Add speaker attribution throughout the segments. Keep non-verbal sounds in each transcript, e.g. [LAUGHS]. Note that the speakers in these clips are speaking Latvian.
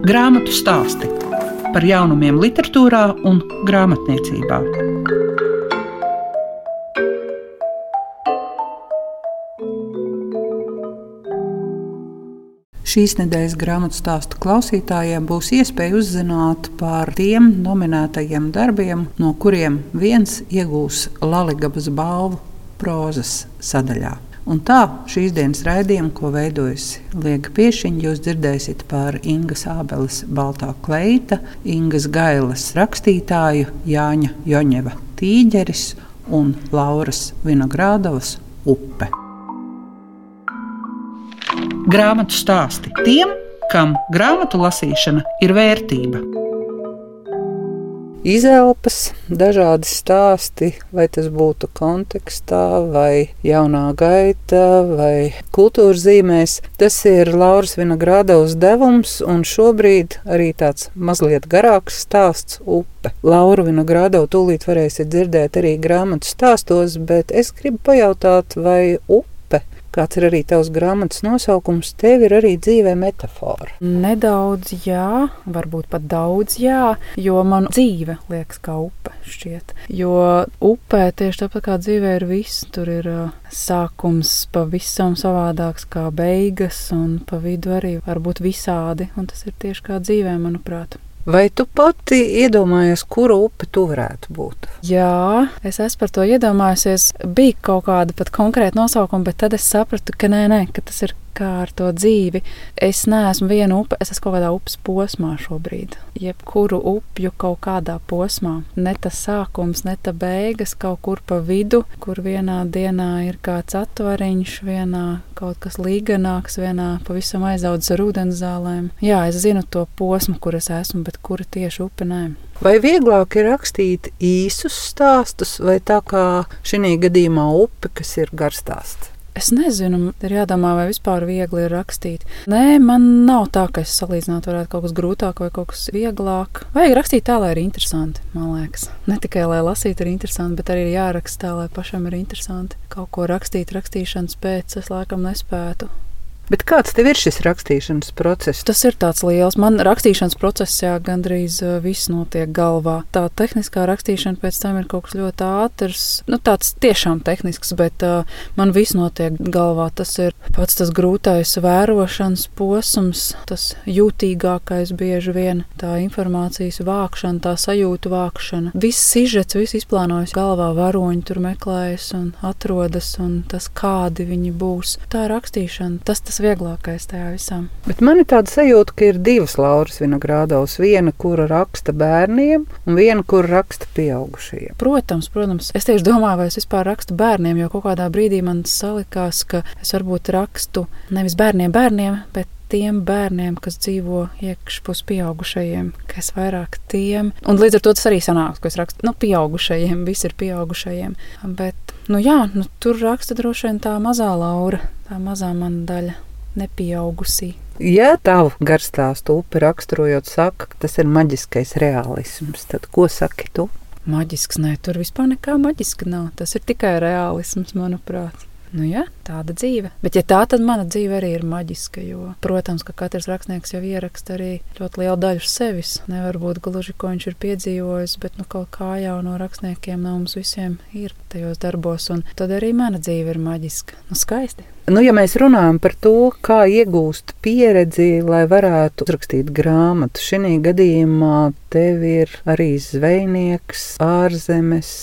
Speaker 1: Grāmatu stāsti par jaunumiem, literatūrā un grāmatniecībā. Šīs nedēļas grāmatu stāstu klausītājiem būs iespēja uzzināt par tiem nominētajiem darbiem, no kuriem viens iegūs Latvijas balvu prozas sadaļā. Un tā šīs dienas raidījumu, ko veidojusi Liega Piešiņa, jūs dzirdēsiet par Ingas Ābeles Baltā kleita, Ingas Gailas rakstītāju Jāņa Joņeva tīģeris un Lauras Vinogrādavas upe. Grāmatu stāsti tiem, kam grāmatu lasīšana ir vērtība
Speaker 2: izelpas, dažādi stāsti, vai tas būtu kontekstā, vai jaunā gaita, vai kultūras zīmēs. Tas ir Lauras Vinogradovs devums, un šobrīd arī tāds mazliet garāks stāsts upe. Lauru Vinogradovu tūlīt varēsiet dzirdēt arī grāmatu stāstos, bet es gribu pajautāt, vai upe kāds ir arī tavs grāmatas nosaukums, tev ir arī dzīvē metāfora.
Speaker 3: Nedaudz, jā, varbūt pat daudz, jā, jo man dzīve liekas kā upe šķiet. Jo upē tieši tāpat kā dzīvē ir viss, tur ir sākums pavisam savādāks kā beigas, un pa vidu arī var būt visādi, un tas ir tieši kā dzīvē, manuprāt.
Speaker 2: Vai tu pati iedomājies, kura upe tu varētu būt?
Speaker 3: Jā, es esmu par to iedomājusies. Bija kaut kāda pat konkrēta nosaukuma, bet tad es sapratu, ka nē, nē, ka tas ir kā ar to dzīvi. Es neesmu viena upe, es esmu kaut kādā upes posmā šobrīd. Jebkuru upju kaut kādā posmā. Ne tas sākums, ne tā beigas, kaut kur pa vidu, kur vienā dienā ir kāds atvariņš, vienā kaut kas līganāks, vienā pavisam aizaudzis ar ūdenzālēm. Jā, es zinu to posmu, kur es esmu, bet kura tieši upe nē.
Speaker 2: Vai vieglāk ir rakstīt īsus stāstus, vai tā kā šī gadījumā upe, kas ir garstāsts?
Speaker 3: Es nezinu, ir jādomā, vai vispār viegli ir rakstīt. Nē, man nav tā, ka es salīdzinātu, varētu kaut kas grūtāk vai kaut kas vieglāk. Vajag rakstīt tā, lai ir interesanti, man liekas. Ne tikai lai lasītu, ir interesanti, bet arī jāraksta tā, lai pašam ir interesanti. Kaut ko rakstīt, rakstīšanas pēc es laikam nespētu.
Speaker 2: Bet kāds tev ir šis rakstīšanas process?
Speaker 3: Tas ir tāds liels. Man rakstīšanas procesā gandrīz viss notiek galvā. Tā tehniskā rakstīšana pēc tam ir kaut kas ļoti ātrs, nu, tāds tiešām tehnisks, bet uh, man viss notiek galvā. Tas ir pats tas grūtais vērošanas posms, tas jūtīgākais bieži vien tā informācijas vākšana, tā sajūtu vākšana. Viss sižets, viss izplānojas galvā, varoņi tur meklējas un atrodas, un tas, kādi viņi būs. Tā rakstīšana, tas tas vieglākais tajā visā.
Speaker 2: Bet man ir tāda sajūta, ka ir divas Lauras Vinogrādovas. Viena, kura raksta bērniem, un viena, kura raksta pieaugušajiem.
Speaker 3: Protams, protams. Es tieši domāju, vai es vispār rakstu bērniem, jo kaut kādā brīdī man salikās, ka es varbūt rakstu nevis bērniem, bērniem, bet tiem bērniem, kas dzīvo iekšpus pieaugušajiem, kas vairāk tiem. Un līdz ar to tas arī sanāk, ko es rakstu, nu, pieaugušajiem, visi ir pieaugušajiem. Bet, nu jā, nu, tur raksta droši vien tā mazā Laura, tā mazā mana daļa nepieaugusī.
Speaker 2: Ja tavu garstāstu upi raksturojot, saka, ka tas ir maģiskais realisms, tad ko saki tu?
Speaker 3: Maģisks, nē, tur vispār nekā maģiska nav. Tas ir tikai realisms, manuprāt. Nu, jā, tāda dzīve. Bet, ja tā, tad mana dzīve arī ir maģiska. Jo, protams, ka katrs rakstnieks jau ieraksta arī ļoti lielu daļu sevis. Nevar būt gluži, ko viņš ir piedzīvojis, bet nu, kaut kā jau no rakstniekiem no mums visiem ir tajos darbos. Un tad arī mana dzīve ir maģiska. Nu, skaisti.
Speaker 2: Nu, ja mēs runājam par to, kā iegūst pieredzi, lai varētu uzrakstīt grāmatu, šī gadījumā tev ir arī zvejnieks, ārzemes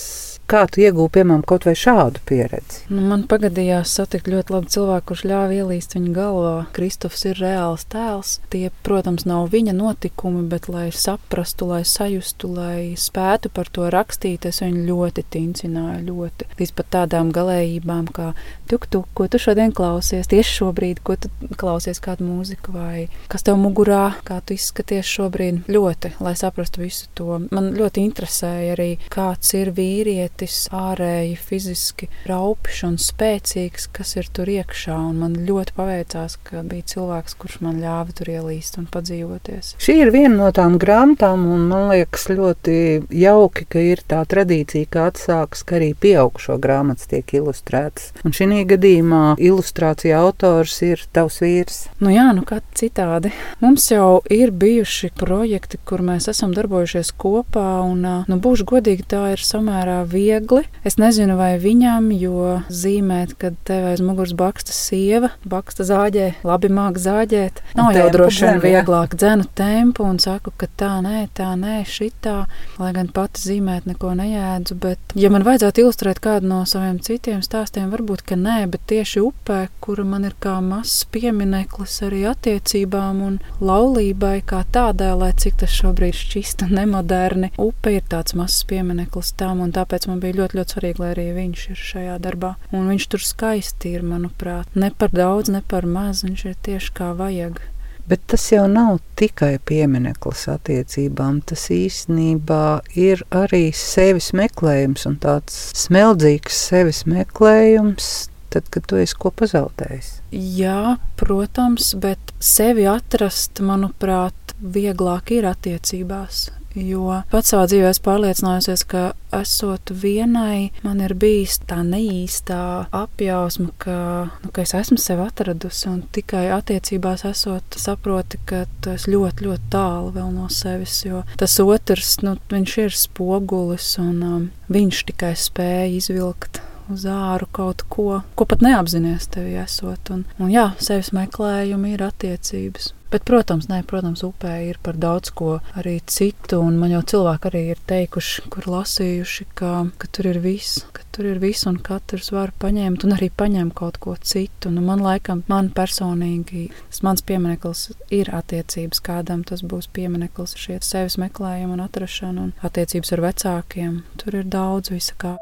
Speaker 2: Kā tu iegūti, piemēram, kaut vai šādu pieredzi?
Speaker 3: Nu, man pagadījās satikt ļoti labu cilvēku, kurš ļāva ielīst viņa galvā. Kristofs ir reāls tēls. Tie, protams, nav viņa notikumi, bet, lai saprastu, lai sajustu, lai spētu par to rakstīt, es viņu ļoti tincināju. Ļoti. Līdz pat tādām galējībām, kā tuk, tuk, ko tu šodien klausies, tieši šobrīd, ko tu klausies, kādu mūziku vai kas tev mugurā, kā tu izskaties šobrīd. Ļoti, lai saprastu visu to. Man ļoti interesēja arī, kāds ir vīrietis tētis ārēji fiziski raupšs un spēcīgs, kas ir tur iekšā. Un man ļoti paveicās, ka bija cilvēks, kurš man ļāva tur ielīst un padzīvoties.
Speaker 2: Šī ir viena no tām grāmatām, un man liekas ļoti jauki, ka ir tā tradīcija, ka atsākas, ka arī pieaugušo grāmatas tiek ilustrētas. Un šī gadījumā ilustrācija autors ir tavs vīrs.
Speaker 3: Nu jā, nu kā citādi. Mums jau ir bijuši projekti, kur mēs esam darbojušies kopā, un, nu, būšu godīgi, tā ir samērā viegli. Es nezinu, vai viņam, jo zīmēt, kad tev aiz muguras baksta sieva, baksta zāģē, labi māk zāģēt, nav jau droši vien vieglāk dzenu tempu un saku, ka tā nē, tā nē, šitā, lai gan pati zīmēt neko nejēdzu, bet, ja man vajadzētu ilustrēt kādu no saviem citiem stāstiem, varbūt, ka nē, bet tieši upē, kura man ir kā mazs piemineklis arī attiecībām un laulībai kā tādai, lai cik tas šobrīd šķista nemoderni. Upe ir tāds mazs piemineklis tam, un tāpēc man bija ļoti, ļoti svarīgi, lai arī viņš ir šajā darbā. Un viņš tur skaisti ir, manuprāt, ne par daudz, ne par maz, viņš ir tieši kā vajag.
Speaker 2: Bet tas jau nav tikai piemineklis attiecībām. Tas īstenībā ir arī sevis meklējums un tāds smeldzīgs sevis meklējums, tad, kad tu esi ko pazaudējis.
Speaker 3: Jā, protams, bet sevi atrast, manuprāt, vieglāk ir attiecībās. Jo pats savā dzīvē esmu pārliecinājusies, ka esot vienai, man ir bijis tā neīstā apjausma, ka, nu, ka es esmu sevi atradusi un tikai attiecībās esot, saproti, ka tas ļoti, ļoti tālu vēl no sevis. Jo tas otrs, nu, viņš ir spogulis un um, viņš tikai spēja izvilkt uz āru kaut ko, ko pat neapzināties tevi esot. Un, un jā, sevis meklējumi ir attiecības. Bet, protams, nē, protams, upē ir par daudz ko arī citu, un man jau cilvēki arī ir teikuši, kur lasījuši, ka, ka tur ir viss, ka tur ir viss, un katrs var paņemt, un arī paņemt kaut ko citu. Nu, man laikam, man personīgi, tas mans piemineklis ir attiecības, kādam tas būs piemineklis, šie sevis meklējumi un atrašana, un attiecības ar vecākiem. Tur ir daudz visa kā.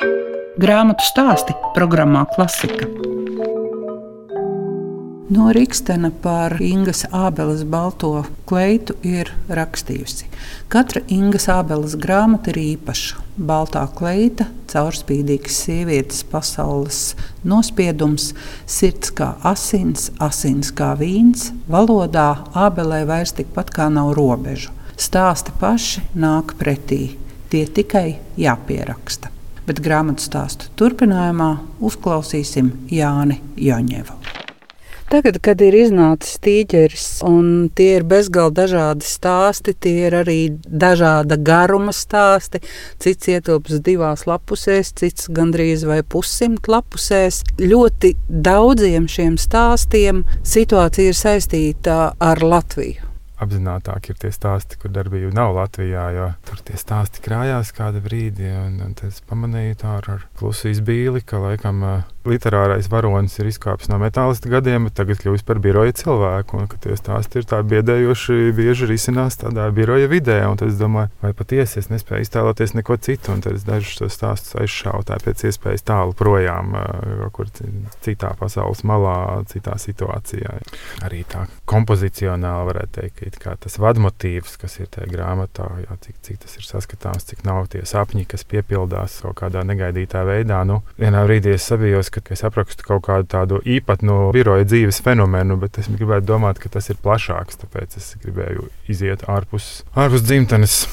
Speaker 4: Grāmatu stāsti programmā Klasika. No Rīgstena par Ingas Ābeles balto kleitu ir rakstījusi. Katra Ingas Ābeles grāmata ir īpaša. Baltā kleita, caurspīdīgas sievietes pasaules nospiedums, sirds kā asins, asins kā vīns, valodā Ābelē vairs tikpat kā nav robežu. Stāsti paši nāk pretī, tie tikai jāpieraksta bet grāmatu stāstu turpinājumā uzklausīsim Jāni Joņevu.
Speaker 2: Tagad, kad ir iznācis tīģeris, un tie ir bezgalīgi dažādi stāsti, tie ir arī dažāda garuma stāsti. Cits ietilps divās lapusēs, cits gandrīz vai pussimt lapusēs. Ļoti daudziem šiem stāstiem situācija ir saistīta ar Latviju
Speaker 5: apzinātāki ir tie stāsti, kur darbība nav Latvijā. Tur tie stāsti krājās kādu brīdi, un, un es pamanīju tā ar, ar klusu izbīli, ka laikam uh, literārais varonis ir izkāpis no metālista gadiem, bet tagad kļūst par biroja cilvēku. Un, tie stāsti ir tā biedējoši, bieži risinās tādā biroja vidē. Tad es domāju, vai patiesi es nespēju iztēloties neko citu, un tad es dažus tos stāstus aizšauju pēc iespējas tālu projām, uh, kur citā pasaules malā, citā situācijā. Arī tā kompozicionāli varētu teikt tas vadmotīvs, kas ir tajā grāmatā, jā, cik, cik tas ir saskatāms, cik nav tie sapņi, kas piepildās kaut kādā negaidītā veidā. Nu, vienā brīdī es sabijos, ka, es aprakstu kaut kādu tādu īpatnu biroja dzīves fenomenu, bet es gribētu domāt, ka tas ir plašāks, tāpēc es gribēju iziet ārpus, ārpus dzimtenes.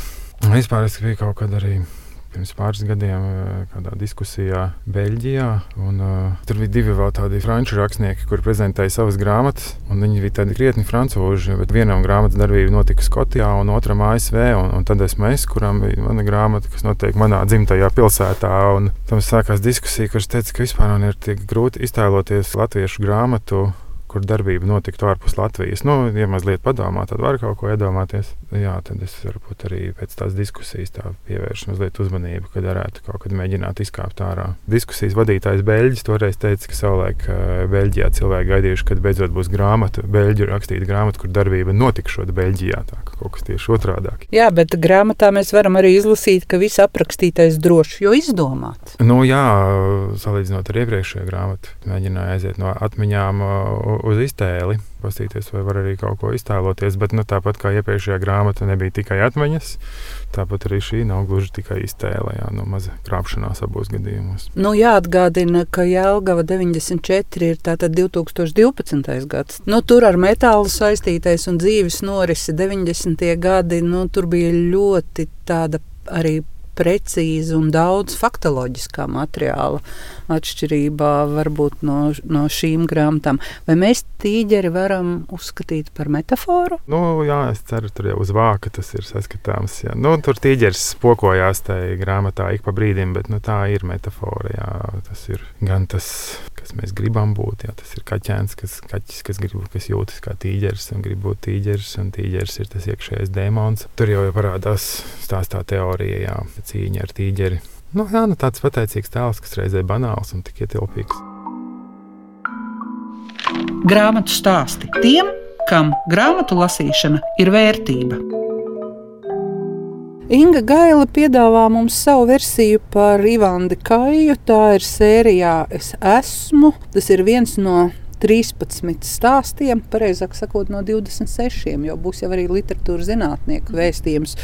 Speaker 5: Vispār es biju kaut kad arī pirms pāris gadiem kādā diskusijā Beļģijā. Un, uh, tur bija divi vēl tādi franču rakstnieki, kuri prezentēja savas grāmatas. Viņi bija tādi krietni francūži, bet vienam grāmatas darbība notika Skotijā un otram ASV. Un, un tad esmu es, kuram bija mana grāmata, kas notiek manā dzimtajā pilsētā. Un tam sākās diskusija, kurš teica, ka vispār man ir tik grūti iztēloties latviešu grāmatu kur darbība notiktu ārpus Latvijas. Nu, ja mazliet padomā, tad var kaut ko iedomāties. Jā, tad es varbūt arī pēc tās diskusijas tā pievēršu mazliet uzmanību, kad varētu kaut kad mēģināt izkāpt ārā. Diskusijas vadītājs Beļģis toreiz teica, ka savulaik Beļģijā cilvēki gaidījuši, kad beidzot būs grāmata, Beļģu rakstīta grāmata, kur darbība notikšot Beļģijā. Tā kā kaut kas tieši otrādāk.
Speaker 2: Jā, bet grāmatā mēs varam arī izlasīt, ka viss aprakstītais droši, jo izdomāts.
Speaker 5: Nu, jā, salīdzinot ar iepriekšējo grāmatu, mēģināju aiziet no atmiņām uz iztēli, paskatīties, vai var arī kaut ko iztēloties. Bet nu, tāpat kā iepriekšējā grāmata nebija tikai atmiņas, tāpat arī šī nav gluži tikai iztēle, jā, no maza krāpšanās abos gadījumos.
Speaker 2: Nu, jāatgādina, ka Jēlgava 94 ir tātad 2012. gads. Nu, tur ar metālu saistītais un dzīves norisi 90. gadi, nu, tur bija ļoti tāda arī precīzi un daudz faktoloģiskā materiāla atšķirībā varbūt no, no šīm grāmatām. Vai mēs tīģeri varam uzskatīt par metaforu?
Speaker 5: Nu, jā, es ceru, tur jau uz vāka tas ir saskatāms. Jā. Nu, tur tīģeris spokojās tajā grāmatā ik pa brīdim, bet nu, tā ir metafora. Jā. Tas ir gan tas, kas mēs gribam būt. Jā. Tas ir kaķēns, kas, kaķis, kas, grib, kas jūtas kā tīģeris un grib būt tīģeris. Un tīģeris ir tas iekšējais demons. Tur jau parādās stāstā teorija, jā, cīņa ar tīģeri. Nu, jā, nu, tāds pateicīgs tēls, kas reizē banāls un tik ietilpīgs.
Speaker 1: Grāmatu stāsti tiem, kam grāmatu lasīšana ir vērtība.
Speaker 2: Inga Gaila piedāvā mums savu versiju par Ivanu Kaju. Tā ir sērijā Es esmu. Tas ir viens no 13 stāstiem, pareizāk sakot, no 26, jo būs jau arī literatūras zinātnieku vēstījums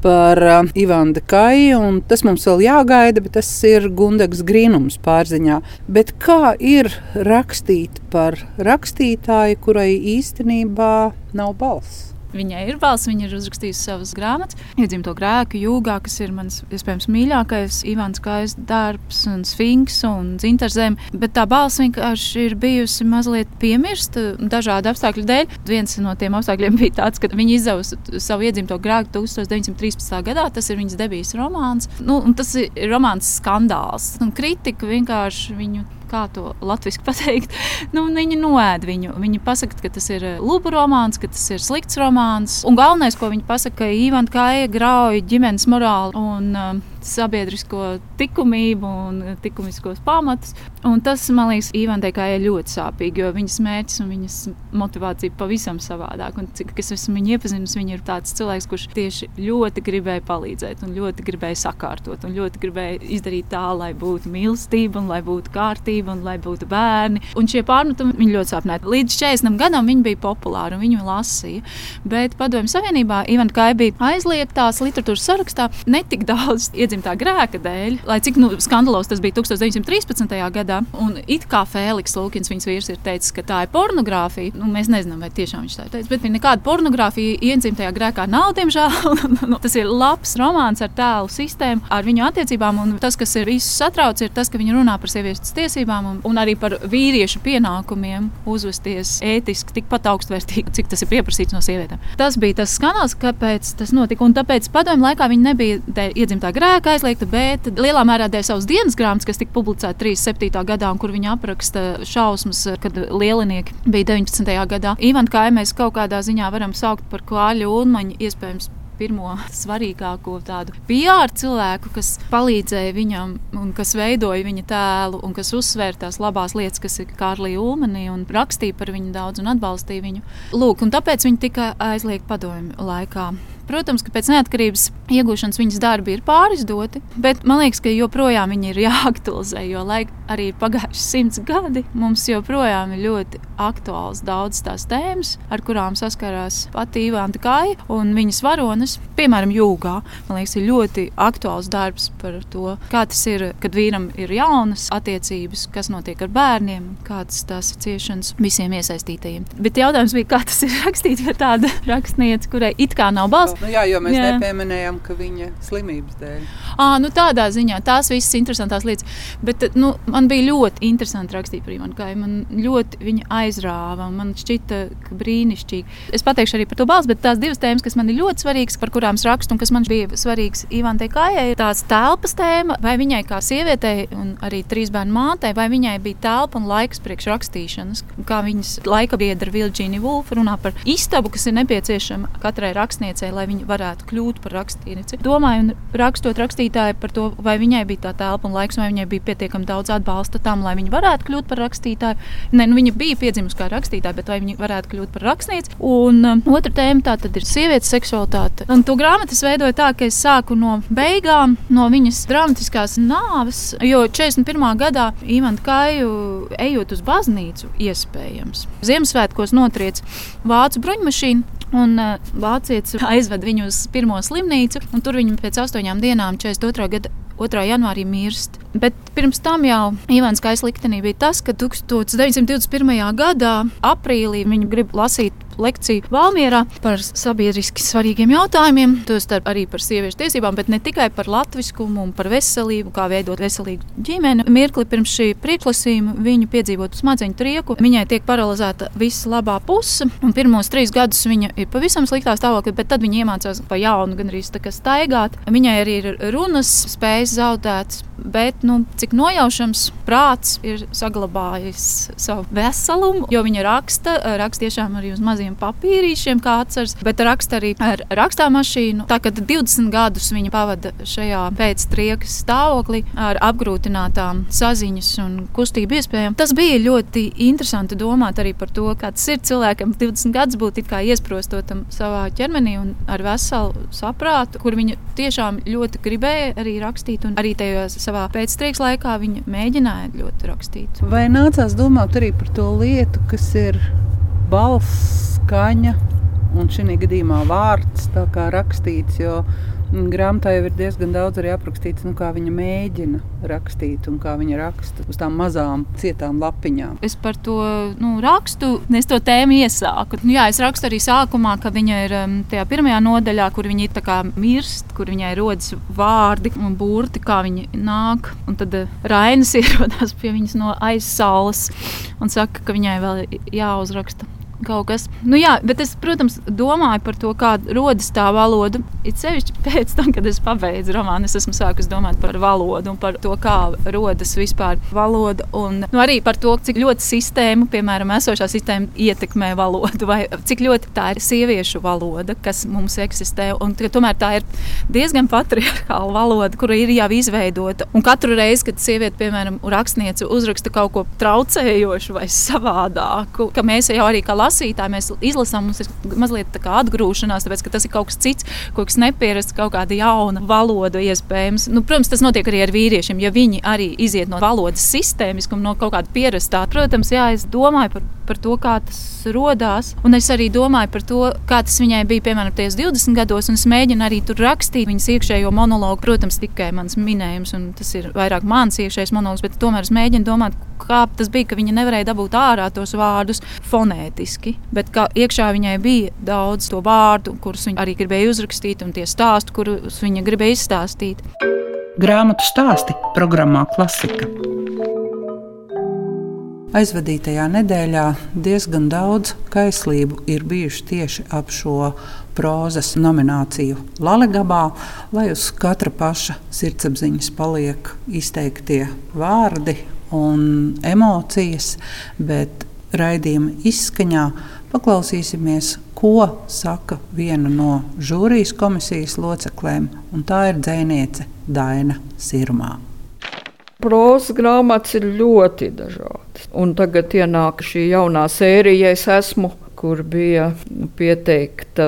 Speaker 2: par uh, Ivanu Kaju. Tas mums vēl jāgaida, bet tas ir Gundegs Grīnums pārziņā. Bet kā ir rakstīt par rakstītāju, kurai īstenībā nav balss?
Speaker 6: Viņai ir balss, viņa ir uzrakstījusi savas grāmatas, iedzimto grēku, jūgā, kas ir mans iespējams mīļākais, Ivans Kājas darbs, un Sfinks un Zintarzem. Bet tā balss vienkārši ir bijusi mazliet piemirsta dažādu apstākļu dēļ. Viens no tiem apstākļiem bija tāds, ka viņa izdevusi savu iedzimto grēku 1913. gadā. Tas ir viņas debijas romāns. Nu, tas ir romāns skandāls. Un kritika vienkārši viņu kā to latviešu [LAUGHS] pateikt, nu, viņi noēd viņu. Viņi pasaka, ka tas ir eh, lupu romāns, ka tas ir slikts romāns. Un galvenais, ko viņi pasaka, ka Ivana Kāja grauj ģimenes morāli un uh, sabiedrisko likumību un likumiskos pamatus. Un tas, man liekas, Ivandai kā ir ļoti sāpīgi, jo viņas mērķis un viņas motivācija pavisam savādāk. Un cik es esmu viņu iepazinusi, viņa ir tāds cilvēks, kurš tieši ļoti gribēja palīdzēt un ļoti gribēja sakārtot un ļoti gribēja izdarīt tā, lai būtu mīlestība un lai būtu kārtība un lai būtu bērni. Un šie pārmetumi viņa ļoti sāpināja. Līdz 40 gadam viņa bija populāra un viņu lasīja. Bet Padomju Savienībā Ivana Kāja bija aizliegtās literatūras sarakstā netik daudz iedzīvotāju teiksim, tā grēka dēļ, lai cik nu, skandalos tas bija 1913. gadā, un it kā Fēniks Lūkins, viņas vīrs, ir teicis, ka tā ir pornogrāfija. Nu, mēs nezinām, vai tiešām viņš tā ir teicis, bet nekāda pornogrāfija iedzimtajā grēkā nav, diemžēl. [LAUGHS] nu, tas ir labs romāns ar tēlu sistēmu, ar viņu attiecībām, un tas, kas ir visus satrauc, ir tas, ka viņi runā par sievietes tiesībām un, un arī par vīriešu pienākumiem uzvesties ētiski tikpat augstvērtīgi, cik tas ir pieprasīts no sievietēm. Tas bija tas kanāls, kāpēc tas notika, un tāpēc padomju laikā viņi nebija iedzimtā grēka tika aizliegta, bet lielā mērā dēļ savas dienas grāmatas, kas tika publicēta 37. gadā, un kur viņa apraksta šausmas, kad lielinieki bija 19. gadā. Ivan Kai mēs kaut kādā ziņā varam saukt par kāļu un iespējams pirmo svarīgāko tādu PR cilvēku, kas palīdzēja viņam un kas veidoja viņa tēlu un kas uzsvēra tās labās lietas, kas ir Kārlī Ulmanī un rakstīja par viņu daudz un atbalstīja viņu. Lūk, un tāpēc viņi tika aizliegti padomju laikā. Protams, ka pēc neatkarības iegūšanas viņas darbi ir pārizdoti, bet man liekas, ka joprojām viņi ir [LAUGHS] jāaktualizē, jo, lai arī ir pagājuši simts gadi, mums joprojām ir ļoti aktuāls daudz tās tēmas, ar kurām saskarās pati Ivanta Kāja un viņas varonas. Piemēram, jūgā, man liekas, ir ļoti aktuāls darbs par to, kā tas ir, kad vīram ir jaunas attiecības, kas notiek ar bērniem, kādas tās ir ciešanas visiem iesaistītajiem. Bet jautājums bija, kā tas ir [LAUGHS] rakstīts par tādu rakstnieci, kurai it kā nav balss.
Speaker 2: Nu, jā, jo mēs jā. nepieminējām, ka viņa slimības dēļ.
Speaker 6: À, nu tādā ziņā tās visas interesantas lietas. Bet nu, man bija ļoti interesanti rakstīt par Ivanu Kāju. Man ļoti viņa aizrāva. Man šķita brīnišķīgi. Es pateikšu arī par to balstu, bet tās divas tēmas, kas man ir ļoti svarīgas, par kurām es rakstu un kas man bija svarīgas Ivanai Kājai, ir tās telpas tēma, vai viņai kā sievietei un arī trīs bērnu mātei, vai viņai bija telpa un laiks priekš rakstīšanas. Kā viņas laika biedra Virģīna Vulfa runā par istabu, kas ir nepieciešama katrai rakstniecei, lai viņa varētu kļūt par rakstīnieci. Domāju, un rakstot rakstītāju par to, vai viņai bija tā telpa un laiks, vai viņai bija pietiekami daudz atbalsta tam, lai viņa varētu kļūt par rakstītāju. Ne, nu, viņa bija piedzimusi kā rakstītāja, bet vai viņa varētu kļūt par rakstnieci? Un um, otra tēma tā tad ir sievietes seksualitāte. Un to grāmatu es veidoju tā, ka es sāku no beigām, no viņas dramatiskās nāves, jo 41. gadā Ivana Kāju ejot uz baznīcu, iespējams, Ziemassvētkos notriec vācu bruņmašīnu. Un uh, vācietis aizved viņu uz pirmo slimnīcu, un tur viņa pēc astoņām dienām, 42. gada 2. janvārī mirst. Bet pirms tam jau Ivāns Kais liktenī bija tas, ka 1921. gadā aprīlī viņa grib lasīt lekciju Valmjerā par sabiedriski svarīgiem jautājumiem, tostarp arī par sieviešu tiesībām, bet ne tikai par latviskumu un par veselību, kā veidot veselīgu ģimeni. Mirkli pirms šī priekšlasījuma viņa piedzīvot smadzeņu trieku, viņai tiek paralizēta visa labā puse, un pirmos trīs gadus viņa ir pavisam sliktā stāvoklī, bet tad viņa iemācās pa jaunu, gan arī staigāt. Viņai arī ir runas spējas zaudētas, bet nu, cik nojaušams prāts ir saglabājis savu veselumu, jo viņa raksta, raksta tiešām arī uz maziem papīrīšiem, kā atceras, bet raksta arī ar rakstāmašīnu. Tā kā 20 gadus viņa pavada šajā pēctriekas stāvoklī ar apgrūtinātām saziņas un kustību iespējām. Tas bija ļoti interesanti domāt arī par to, kāds ir cilvēkam 20 gadus būt iesprostotam savā ķermenī un ar veselu saprātu, kur viņa tiešām ļoti gribēja arī rakstīt arī tajā savā pēcstrīks laikā viņa mēģināja ļoti rakstīt.
Speaker 2: Vai nācās domāt arī par to lietu, kas ir balss, skaņa un šī gadījumā vārds, kā rakstīts? Jo Grāmatā jau ir diezgan daudz arī aprakstīts, nu, kā viņa mēģina rakstīt un kā viņa raksta uz tām mazām, cietām lapiņām.
Speaker 6: Es par to nu, rakstu, es to tēmu iesāku. Nu, jā, es rakstu arī sākumā, ka viņa ir um, tajā pirmajā nodaļā, kur viņa ir mirst, kur viņai rodas vārdi un burti, kā viņi nāk. Un tad uh, Rainis [LAUGHS] ierodas pie viņas no aizsaules un saka, ka viņai vēl jāuzraksta kaut kas. Nu, jā, bet es, protams, domāju par to, kā rodas tā valoda. It sevišķi [LAUGHS] pēc tam, kad es pabeidzu romānu, es esmu sākus domāt par valodu un par to, kā rodas vispār valoda. Un nu, arī par to, cik ļoti sistēma, piemēram, esošā sistēma ietekmē valodu, vai cik ļoti tā ir sieviešu valoda, kas mums eksistē. Un, tomēr tā ir diezgan patriarchāla valoda, kura ir jau izveidota. Un katru reizi, kad sieviete, piemēram, rakstniece uzraksta kaut ko traucējošu vai savādāku, ka mēs jau arī kā lasītāji mēs izlasām, mums ir mazliet atgrūšanās, tāpēc ka tas ir kaut kas cits, kaut kas neparasts, kaut kāda jauna valoda iespējams. Nu, protams, tas notiek arī ar vīriešiem, ja viņi arī iziet no valodas sistēmiskuma, no kaut kāda pierastā. Protams, jā, es domāju par, par to, kā tas radās, un es arī domāju par to, kā tas viņai bija piemēram 20 gados, un es mēģinu arī tur rakstīt viņas iekšējo monologu. Protams, tikai mans minējums, un tas ir vairāk mans iekšējais monologs, bet tomēr es mēģinu domāt, kā tas bija, ka viņa nevarēja dabūt ārā tos vārdus fonētiski rakstiski, bet iekšā viņai bija daudz to vārdu, kurus viņa arī gribēja uzrakstīt, un tie stāsti, kurus viņa gribēja izstāstīt.
Speaker 1: Grāmatu stāsti programmā Klasika. Aizvadītajā nedēļā diezgan daudz kaislību ir bijuši tieši ap šo prozas nomināciju Latvijā, lai uz katra paša sirdsapziņas paliek izteiktie vārdi un emocijas, bet raidījuma izskaņā paklausīsimies, ko saka viena no žūrijas komisijas locekļiem, un tā ir dzēniece Daina Sirmā.
Speaker 7: Prozas grāmatas ir ļoti dažādas. Un tagad ienāk šī jaunā sērija, es esmu kur bija pieteikta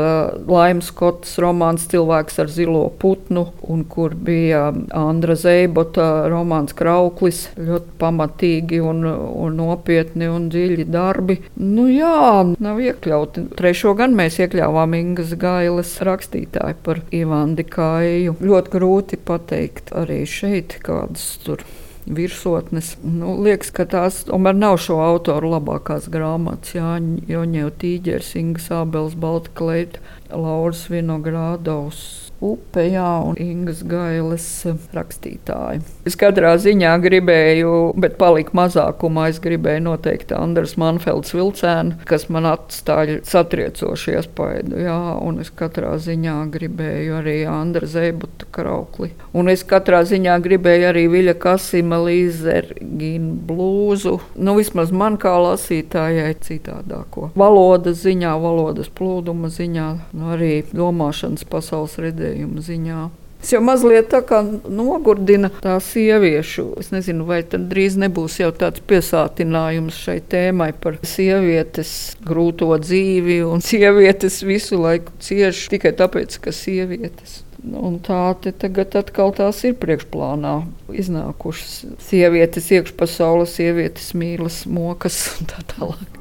Speaker 7: Laimas Skotas romāns Cilvēks ar zilo putnu, un kur bija Andra Zeibota romāns Krauklis. Ļoti pamatīgi un, un nopietni un dziļi darbi. Nu jā, nav iekļauti. Trešo gan mēs iekļāvām Ingas Gailes rakstītāju par Ivandi Kāju. Ļoti grūti pateikt arī šeit kādas tur virsotnes. Nu, liekas, ka tās tomēr nav šo autoru labākās grāmatas. Jāņa Tīģers, Inga Sābels, Balta Kleita, Lauras Vinogrādovs upe, jā, un Ingas Gailes rakstītāji. Es katrā ziņā gribēju, bet palika mazākumā, es gribēju noteikti Andras Manfelds vilcēnu, kas man atstāja satriecošu iespaidu, jā, un es katrā ziņā gribēju arī Andra Zeibuta kraukli. Un es katrā ziņā gribēju arī Viļa Kasima Līzergina blūzu, nu vismaz man kā lasītājai citādāko. Valodas ziņā, valodas plūduma ziņā, nu arī domāšanas pasaules redzē redzējuma ziņā. Es jau mazliet tā kā nogurdina tā sieviešu. Es nezinu, vai tad drīz nebūs jau tāds piesātinājums šai tēmai par sievietes grūto dzīvi un sievietes visu laiku cieši tikai tāpēc, ka sievietes. Un tā tagad atkal tās ir priekšplānā iznākušas. Sievietes iekšpasaule, sievietes mīlas, mokas un tā tālāk.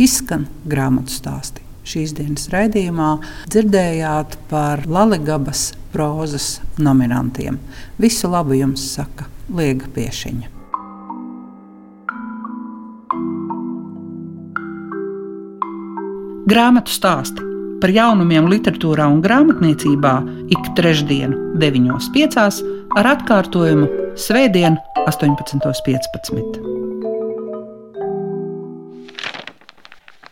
Speaker 2: Izskan grāmatu stāstī. Šīs dienas raidījumā dzirdējāt par Latvijas prozas nominantiem. Visu labu jums saka Liega Piešiņa. Grāmatu stāsti par jaunumiem literatūrā un grāmatniecībā ik trešdienu, 9.5. ar atkārtojumu Svētdien, 18.15.